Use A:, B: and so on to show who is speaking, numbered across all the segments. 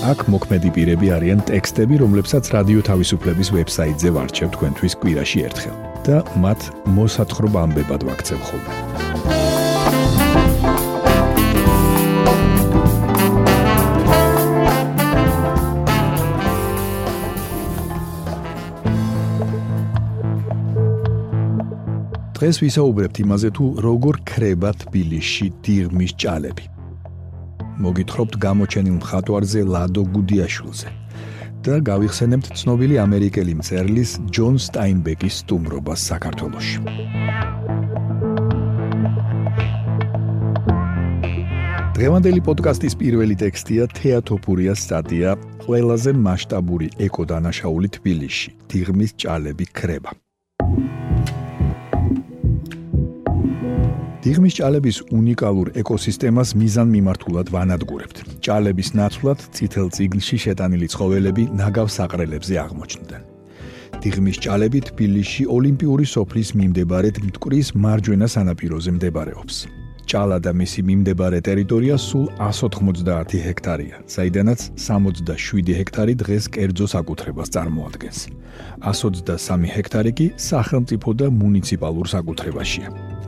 A: აქ მოქმედი პირები არიან ტექსტები, რომლებსაც რადიო თავისუფლების ვებსაიტზე ვარჩევ თქვენთვის კვირაში ერთხელ და მათ მოსათხრობ ამბებად ვაქცევ ხოლმე. დღეს ვისაუბრებთ იმაზე თუ როგორ ქრება თბილისში დიღმის ჭალები. მოგითხრობთ გამოჩენილ მხატვარზე ლადო გუდიაშვილზე და გავიხსენებთ ცნობილი ამერიკელი მწერლის ჯონ სტაინბეკის სტუმრობას საქართველოში. დღევანდელი პოდკასტის პირველი ტექსტია თეატოფურიას სტატია ყველაზე მასშტაბური ეკოდანაშაული თბილისში. დიღმის ჭალები ქრება. დიღმის ჭალების უნიკალურ ეკოსისტემას მიზანმიმართულად ვანადგურებთ. ჭალების ნაცვლად წითელ წიგნში შეტანილი ცხოველები ნაგავ საყრელებზე აღმოჩნდნენ. დიღმის ჭალები თბილისში ოლიმპიური სოფლის მიმდებარედ მტკვრის მარჯვენა სანაპიროზე მდებარეობს. ჭალა და მისი მიმდებარე ტერიტორია სულ 190 ჰექტარია, საიდანაც 67 ჰექტარი დღეს კერძო საკუთრებას წარმოადგენს. 123 ჰექტარი კი სახელმწიფო და მუნიციპალურ საკუთრებაშია.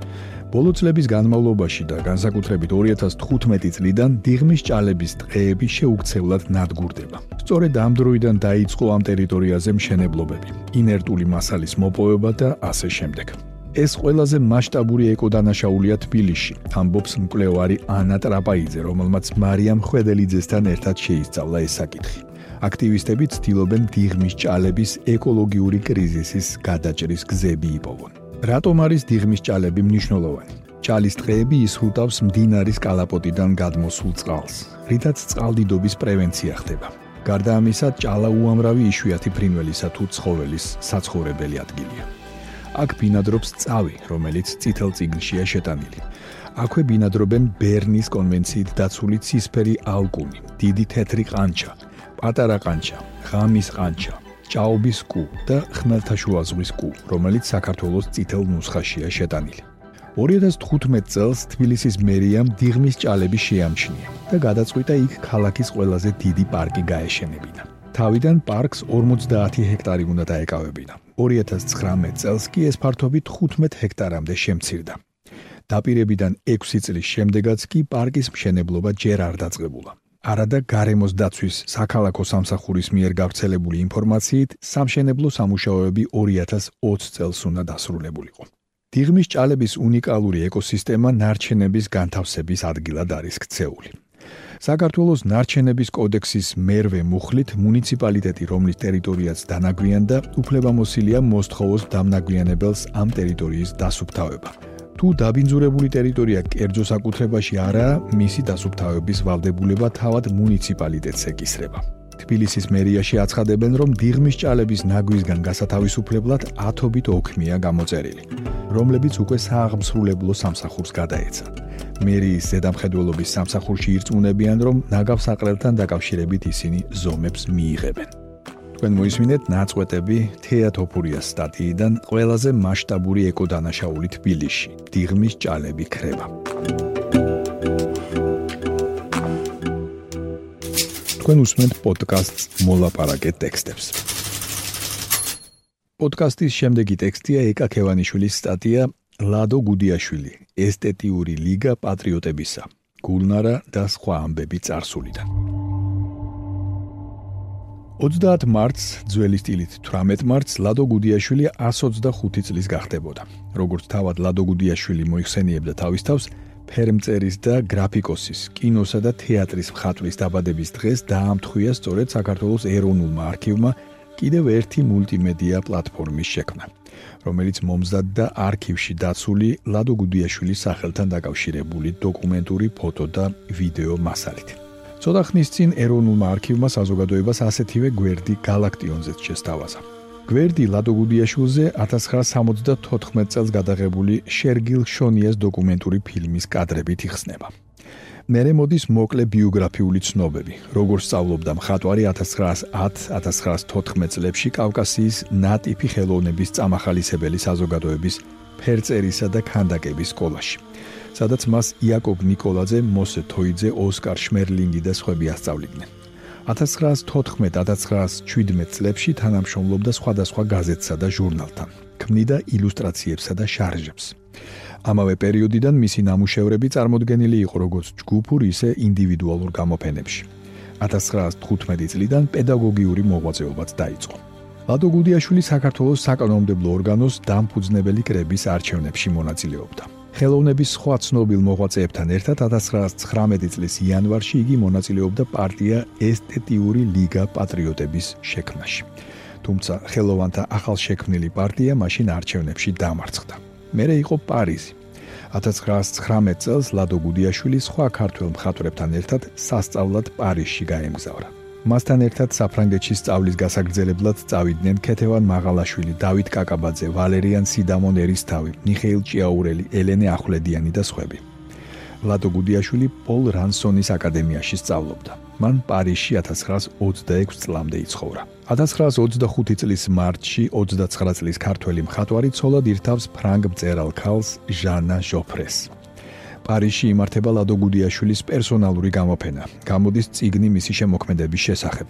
A: ბოლო წლების განმავლობაში და განსაკუთრებით 2015 წლიდან დიღმის ჭალების ტყეები შეუქცევლად ნადგურდება. სწორედ ამ დროიდან დაიწყო ამ ტერიტორიაზე მშენებლობები, ინერტული მასალის მოპოვება და ასე შემდეგ. ეს ყველაზე მასშტაბური ეკოდანაშაულია თბილისში, ამბობს მკვლევარი ანა ტრაპაიძე, რომელმაც მარიამ ხვედელიძესთან ერთად შეისწავლა ეს საკითხი. აქტივისტები ცდილობენ დიღმის ჭალების ეკოლოგიური კრიზისის გადაჭრის გზები იპოვონ. რატომ არის დიღმის ჭალები მნიშვნელოვანი? ჭალის ტყეები ისრუტავს მდინარის კალაპოტიდან გადმოსულ წყალს, რითაც წყალდიდობის პრევენცია ხდება. გარდა ამისა, ჭალა უამრავი იშვიათი ფრინველისა თუ ცხოველის საცხოვრებელი ადგილია. აქ ბინადრობს წავი, რომელიც წითელ წიგნშია შეტანილი. აქვე ბინადრობენ ბერნის კონვენციით დაცული ცისფერი ალკუნი, დიდი თეთრი ყანჩა, პატარა ყანჩა, ღამის ყანჩა, ჭაობის კუ და ხმელთაშუა ზღვის კუ, რომელიც საქართველოს წითელ ნუსხაშია შეტანილი. 2015 წელს თბილისის მერიამ დიღმის ჭალები შეამჩნია და გადაწყვიტა იქ ქალაქის ყველაზე დიდი პარკი გაეშენებინა. თავიდან პარკს 50 ჰექტარი უნდა დაეკავებინა. 2019 წელს კი ეს ფართობი 15 ჰექტარამდე შემცირდა. დაპირებიდან 6 წლის შემდეგაც კი პარკის მშენებლობა ჯერ არ დაწყებულა. არადა გარემოს დაცვის საქალაქო სამსახურის მიერ გავრცელებული ინფორმაციით სამშენებლო სამუშაოები 2020 წელს უნდა დასრულებულიყო. დიღმის ჭალების უნიკალური ეკოსისტემა ნარჩენების განთავსების ადგილად არის ქცეული. საქართველოს ნარჩენების კოდექსის მერვე მუხლით მუნიციპალიტეტი, რომლის ტერიტორიაც დანაგვიანდა, უფლებამოსილია მოსთხოვოს დამნაგვიანებელს ამ ტერიტორიის დასუფთავება. თუ დაბინძურებული ტერიტორია კერძო საკუთრებაში არაა, მისი დასუფთავების ვალდებულება თავად მუნიციპალიტეტს ეკისრება. თბილისის მერიაში აცხადებენ, რომ დიღმის ჭალების ნაგვისგან გასათავისუფლებლად ათობით ოქმია გამოწერილი, რომლებიც უკვე სააღმსრულებლო სამსახურს გადაეცა. მერიის ზედამხედველობის სამსახურში ირწმუნებიან, რომ ნაგავსაყრელთან დაკავშირებით ისინი ზომებს მიიღებენ. თქვენ მოისმინეთ ნაწყვეტები თეატოფურიას სტატიიდან ყველაზე მასშტაბური ეკოდანაშაული თბილისში დიღმის ჭალები ქრება. თქვენ უსმენთ პოდკასტს მოლაპარაკე ტექსტებს. პოდკასტის შემდეგი ტექსტია ეკა ქევანიშვილის სტატია ლადო გუდიაშვილი ესთეტიური ლიგა პატრიოტებისა გულნარა და სხვა ამბები царსულიდან 30 მარტს, ძველი სტილით 18 მარტს ლადო გუდიაშვილი 125 წლის გახდებოდა. როგორც თავად ლადო გუდიაშვილი მოიხსენიებდა თავის თავს, ფერმწერის და გრაფიკოსის, კინოსა და თეატრის მხატვრის დაბადების დღეს დაამთხვია სწორედ საქართველოს ეროვნულმა არქივმა კიდევ ერთი მულტიმედია პლატფორმის შექმნა, რომელიც მომზადდა არქივში დაცული ლადო გუდიაშვილის სახელთან დაკავშირებული დოკუმენტური ფოტო და ვიდეო მასალით. ცოტა ხნის წინ ეროვნულმა არქივმა საზოგადოებას ასეთივე გვერდი galaktionზეც შესთავაზა. გვერდი ლადო გუდიაშვილზე 1974 წელს გადაღებული შერგილ შონიას დოკუმენტური ფილმის კადრებით იხსნება. მერე მოდის მოკლე ბიოგრაფიული ცნობები. როგორც სწავლობდა მხატვარი 1910-1914 წლებში კავკასიის ნატიფი ხელოვნების წამახალისებელი საზოგადოების ფერწერისა და ქანდაკების სკოლაში. სადაც მას იაკობ ნიკოლაძე, მოსე თოიძე, ოსკარ შმერლინგი და სხვები ასწავლიდნენ. 1914-1917 წლებში თანამშრომლობდა სხვადასხვა გაზეთსა და ჟურნალთან. ქმნიდა ილუსტრაციებსა და შარჟებს. ამავე პერიოდიდან მისი ნამუშევრები წარმოდგენილი იყო როგორც ჯგუფურ, ისე ინდივიდუალურ გამოფენებში. 1915 წლიდან პედაგოგიური მოღვაწეობაც დაიწყო. ლადო გუდიაშვილი საქართველოს საკანონმდებლო ორგანოს დამფუძნებელი კრების არჩევნებში მონაწილეობდა. ხელოვნების სხვა ცნობილ მოღვაწეებთან ერთად 1919 წლის იანვარში იგი მონაწილეობდა პარტია ესტეტიური ლიგა პატრიოტების შექმნაში. თუმცა ხელოვანთა ახალშექმნილი პარტია მაშინ არჩევნებში დამარცხდა. მერე იყო პარიზი. 1919 წელს ლადო გუდიაშვილი სხვა ქართველ მხატვრებთან ერთად სასწავლად პარიზში გაემგზავრა. მასთან ერთად საფრანგეთში სწავლის გასაგრძელებლად წავიდნენ ქეთევან მაღალაშვილი, დავით კაკაბაძე, ვალერიან სიდამონ ერისთავი, მიხეილ ჭიაურელი, ელენე ახვლედიანი და სხვები. ლადო გუდიაშვილი პოლ რანსონის აკადემიაში სწავლობდა. მან პარიზში 1926 წლამდე იცხოვრა. 1925 წლის მარტში 29 წლის ქართველი მხატვარი ცოლად ირთავს ფრანგ მწერალ ქალს ჟანა ჟოფრეს. პარიზში იმართება ლადო გუდიაშვილის პერსონალური გამოფენა. გამოდის ციგნი მისი შემოქმედების შესახებ.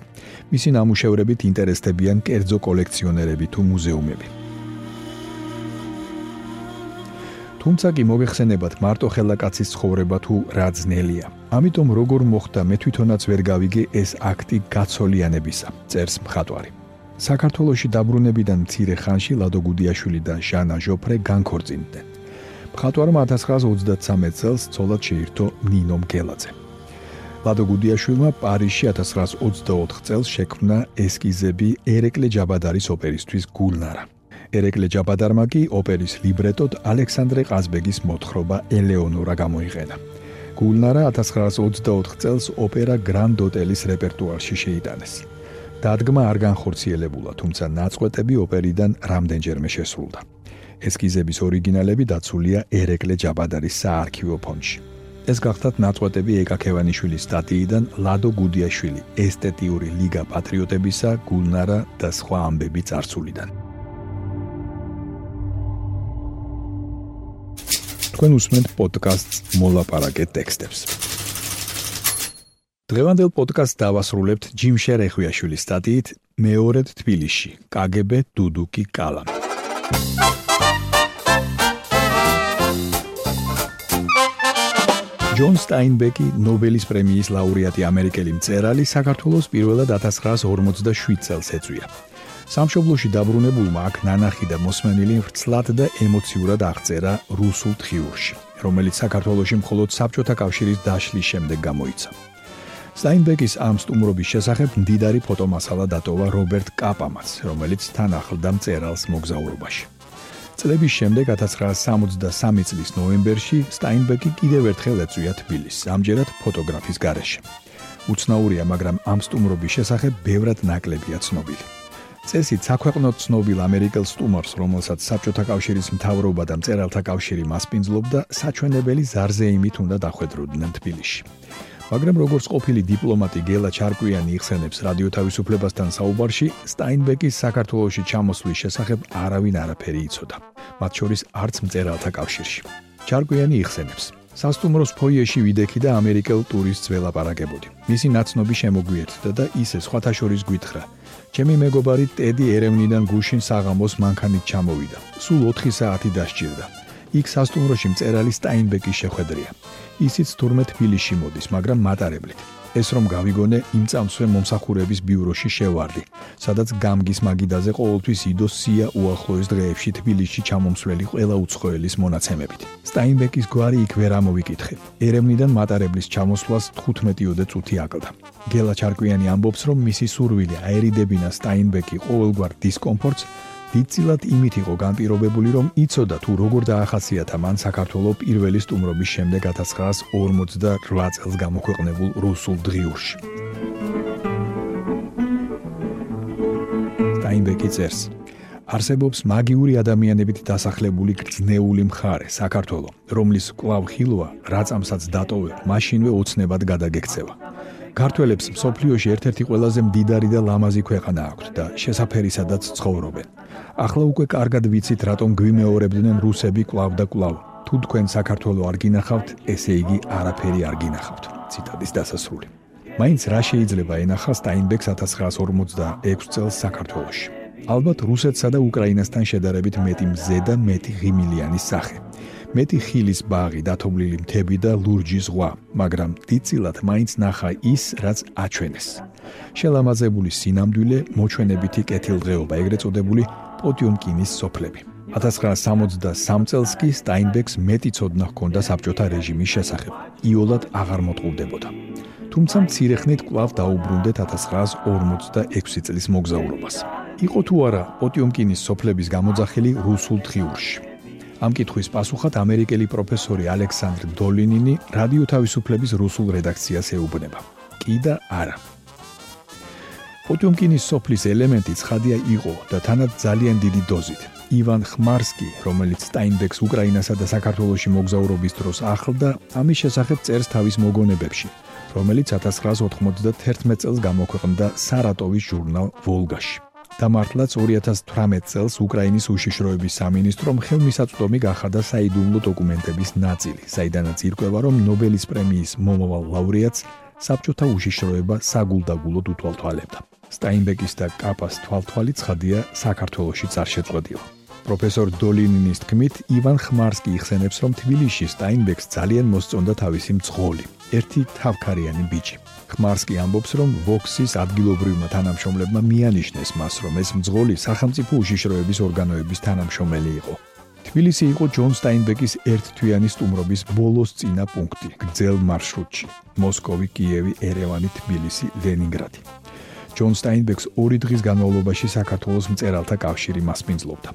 A: მისი ნამუშევრებით ინტერესდებიან კერძო კოლექციონერები თუ მუზეუმები. თუმცა კი მოგეხსენებათ მარტო ხელაკაცის ცხოვრება თუ რა ძნელია. ამიტომ როგორ მოხდა მე თვითონაც ვერ გავიგე ეს აქტი გაცოლიანებისა, წერს მხატვარი. საქართველოსი დაბრუნებიდან მცირე ხანში ლადო გუდიაშვილი და ჟანა ჟოფრე განქორწინდნენ. მხატვარმა 1933 წელს ცოლად შეირთო ნინო მგელაძე. ლადო გუდიაშვილმა პარიზში 1924 წელს შექმნა ესკიზები ერეკლე ჯაბადარის ოპერისთვის გულნარა. ერეკლე ჯაბადარმა კი ოპერის ლიბრეტოდ ალექსანდრე ყაზბეგის მოთხრობა ელეონორა გამოიყენა. გულნარა 1924 წელს ოპერა გრანდ ოტელის რეპერტუარში შეიტანეს. დადგმა არ განხორციელებულა, თუმცა ნაწყვეტები ოპერიდან რამდენჯერმე შესრულდა. ესკიზების ორიგინალები დაცულია ერეკლე ჯაბადარის საარქივო ფონდში. ეს გახდათ ნაწყვეტები ეკაკევანიშვილის სტატიიდან ლადო გუდიაშვილი ესტეტიური ლიგა პატრიოტებისა გულნარა და სხვა ამბები წარსულიდან. თქვენ უსმენთ პოდკასტს მოლაპარაკე ტექსტებს. დღევანდელ პოდკასტს დავასრულებთ ჯიმ შერეხვიაშვილის სტატიით მეორედ თბილისში. კგბ დუდუკი კალამ. ჯონ სტაინბეკი ნობელის პრემიის ლაურეატი ამერიკელი მწერალი საქართველოს პირველად 1947 წელს ეწვია. სამშობლოში დაბრუნებულმა აქ ნანახი და მოსმენილი ვრცლად და ემოციურად აღწერა რუსულ თხიურში, რომელიც საქართველოში მხოლოდ საბჭოთა კავშირის დაშლის შემდეგ გამოიცა. სტაინბეკის ამ სტუმრობის შესახებ მდიდარი ფოტომასალა დატოვა რობერტ კაპამაც, რომელიც თან ახლდა მწერალს მოგზაურობაში. წლების შემდეგ 1963 წლის ნოემბერში სტაინბეკი კიდევ ერთხელ ეწვია თბილისს, ამჯერად ფოტოგრაფის გარეშე. უცნაურია, მაგრამ ამ სტუმრობის შესახებ ბევრად ნაკლებია ცნობილი. წესით საქვეყნოდ ცნობილ ამერიკელ სტუმარს, რომელსაც საბჭოთა კავშირის მთავრობა და მწერალთა კავშირი მასპინძლობდა, საჩვენებელი ზარზეიმით უნდა დახვედროდნენ თბილისში. მაგრამ როგორც ყოფილი დიპლომატი გელა ჩარკვიანი იხსენებს რადიო თავისუფლებასთან საუბარში, სტაინბეკის საქართველოსში ჩამოსვლის შესახებ არავინ არაფერი იცოდა. მათ შორის არც მწერალთა კავშირში. ჩარკვიანი იხსენებს: სასტუმროს ფოიეში ვიდექი და ამერიკელ ტურისტს ველაპარაკებოდი. მისი ნაცნობი შემოგვიერთდა და ისე სხვათა შორის გვითხრა: ჩემი მეგობარი ტედი ერევნიდან გუშინ საღამოს მანქანით ჩამოვიდა. სულ 4 საათი დასჭირდა. იქ სასტუმროში მწერალი სტაინბეკი შეხვედრია. ისიც თურმე თბილისში მოდის, მაგრამ მატარებლით. ეს რომ გავიგონე, იმ წამსვე მომსახურების ბიუროში შევარდი, სადაც გამგის მაგიდაზე ყოველთვის იდო სია უახლოეს დღეებში თბილისში ჩამომსვლელი ყველა უცხოელის მონაცემებით. სტაინბეკის გვარი იქ ვერ ამოვიკითხე. ერევნიდან მატარებლის ჩამოსვლას 15-ოდე წუთი აკლდა. გელა ჩარკვიანი ამბობს, რომ მისი სურვილი აერიდებინა სტაინბეკი ყოველგვარ დისკომფორტს დიდწილად იმით იყო განპირობებული, რომ იცოდა თუ როგორ დაახასიათა მან საქართველოს პირველი სტუმრობის შემდეგ 1948 წელს გამოქვეყნებულ რუსულ დღიურში. სტაინბეკი წერს: არსებობს მაგიური ადამიანებით დასახლებული გრძნეული მხარე საქართველოს, რომლის კლავ ხილვა რაწამსაც დატოვებ, მაშინვე ოცნებად გადაგექცევა. ქართველებს სოფლიოში ერთ-ერთი ყველაზე მდიდარი და ლამაზი ქვეყანა აქვთ და შესაფერისადაც ცხოვრობენ. ახლა უკვე კარგად ვიცით, რატომ გვიმეორებდნენ რუსები კლავ და კლავ. თუ თქვენ საქართველოს არ გინახავთ, ესე იგი არაფერი არ გინახავთ. ციტადის დასასრული. მაინც რა შეიძლება ენახა სტაინბეკს 1946 წელს საქართველოში? ალბათ რუსეთსა და უკრაინასთან შედარებით მეტი მზე და მეტი ღიმილიანი სახე. მეტი ხილის ბაღი, დათოვლილი მთები და ლურჯი ზღვა, მაგრამ დიწილად მაინც ნახა ის, რაც აჩვენეს. შელამაზებული სინამდვილე, მოჩვენებითი კეთილდღეობა, ეგრეთ წოდებული პოტიუმკინის სოფლები. 1963 წელს კი სტაინბეკს მეტი ცოდნა ჰქონდა საბჭოთა რეჟიმის შესახებ. იოლად აღარ მოტყუდებოდა. თუმცა მცირე ხნით კვლავ დაუბრუნდეთ 1946 წლის მოგზაურობას. იყო თუ არა პოტიუმკინის სოფლების გამოძახილი რუსულ თხიურში. ამ კითხვის პასუხად ამერიკელი პროფესორი ალექსანდრ დოლინინი რადიო თავისუფლების რუსულ რედაქციას ეუბნება. კი და არა. პოტიუმკინის სოფლის ელემენტი ცხადია იყო და თანაც ძალიან დიდი დოზით. ივან ხმარსკი, რომელიც სტაინბეკს უკრაინასა და საქართველოსში მოგზაურობის დროს ახლდა, ამის შესახებ წერს თავის მოგონებებში, რომელიც 1991 წელს გამოქვეყნდა სარატოვის ჟურნალ ვოლგაში. და მართლაც 2018 წელს უკრაინის უშიშროების სამინისტრომ ხელმისაწვდომი გახადა საიდუმლო დოკუმენტების ნაწილი, საიდანაც ირკვევა, რომ ნობელის პრემიის მომავალ ლაურეატს საბჭოთა უშიშროება საგულდაგულოდ უთვალთვალებდა. სტაინბეკის და კაპას თვალთვალი ცხადია საქართველოსი წარშეწყვეტილა. პროფესორ დოლინინის თქმით, ივან ხმარსკი იხსენებს, რომ თბილისში სტაინბეკს ძალიან მოსწონდა თავისი მძღოლი, ერთი თავქარიანი ბიჭი. ხმარსკი ამბობს, რომ ვოქსის ადგილობრივმა თანამშრომლებმა მიანიშნეს მას, რომ ეს მძღოლი სახელმწიფო უშიშროების ორგანოების თანამშრომელი იყო. თბილისი იყო ჯონ სტაინბეკის ერთთვიანი სტუმრობის ბოლოს წინა პუნქტი გრძელ მარშრუტში: მოსკოვი, კიევი, ერევანი, თბილისი, ლენინგრადი. ჯონ სტაინბეკს ორი დღის განმავლობაში საქართველოს მწერალთა კავშირი მასპინძლობდა.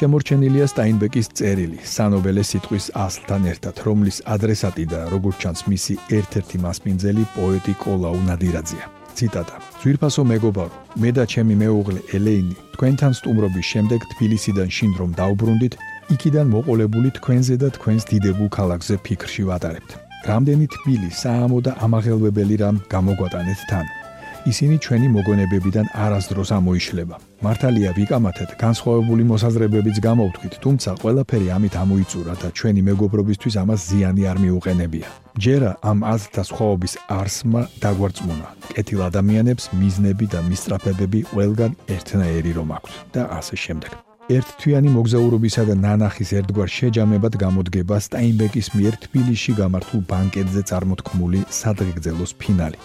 A: შემორჩენილია სტაინბეკის წერილი სანობელე სიტყვის ასლთან ერთად, რომლის ადრესატი და როგორც ჩანს მისი ერთ-ერთი მასპინძელი პოეტი კოლაუ ნადირაძეა. ციტატა: "ძვირფასო მეგობარო, მე და ჩემი მეუღლე ელეინი თქვენთან სტუმრობის შემდეგ თბილისიდან შინდრომ დაუბრუნდით, იქიდან მოყოლებული თქვენზე და თქვენს დიდებულ ქალაქზე ფიქრში ვატარებთ. რამდენი თბილი, საამო და ამაღელვებელი რამ გამოგვატანეთ თან?" ისინი ჩვენი მოგონებებიდან არასდროს ამოიშლება. მართალია ვიკამათეთ განსხვავებული მოსაზრებებიც გამოვთქვით, თუმცა ყველაფერი ამით ამოიწურა და ჩვენი მეგობრობისთვის ამას ზიანი არ მიუყენებია. ჯერა ამ აზრთა სხვაობის არსმა დაგვარწმუნა. კეთილ ადამიანებს მიზნები და მისწრაფებები ყველგან ერთნაირი რომ აქვთ და ასე შემდეგ. ერთთვიანი მოგზაურობისა და ნანახის ერთგვარ შეჯამებად გამოდგება სტაინბეკის მიერ თბილისში გამართულ ბანკეტზე წარმოთქმული სადღეგრძელოს ფინალი.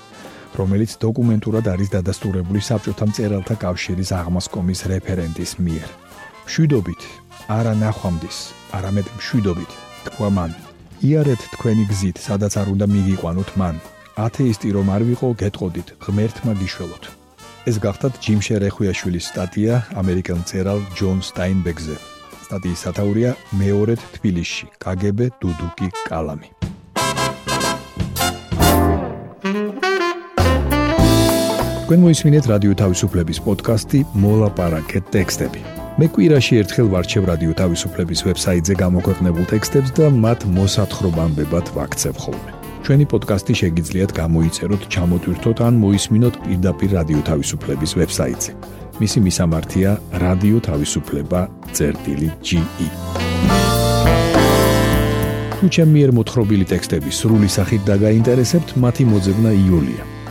A: რომელიც დოკუმენტურად არის დადასტურებული საბჭოთა მწერალთა კავშირის აღმასკომის რეფერენტის მიერ. მშვიდობით, არა ნახვამდის, არამედ მშვიდობით, თქვა მან. იარეთ თქვენი გზით, სადაც არ უნდა მიგიყვანოთ მან. ათეისტი რომ არ ვიყო, გეტყოდით, ღმერთმა გიშველოთ. ეს გახდათ ჯიმ შერეხვიაშვილის სტატია ამერიკელ მწერალ ჯონ სტაინბეგზე. სტატიის სათაურია მეორედ თბილისში, კგბ დუდუკი კალამი. თქვენ მოისმინეთ რადიო თავისუფლების პოდკასტი მოლაპარაკე ტექსტები. მე კვირაში ერთხელ ვარჩევ რადიო თავისუფლების ვებსაიტზე გამოქვეყნებულ ტექსტებს და მათ მოსათხრობამდებად ვაქცევ ხოლმე. ჩვენი პოდკასტი შეგიძლიათ გამოიწეროთ, ჩამოტვირთოთ ან მოისმინოთ პირდაპირ რადიო თავისუფლების ვებსაიტზე. მისი მისამართია რადიო თავისუფლება.ge. თუ ჩემი მიერ მოთხრობილი ტექსტები სრული სახით დაგაინტერესებთ, მათი მოძებნა იულია.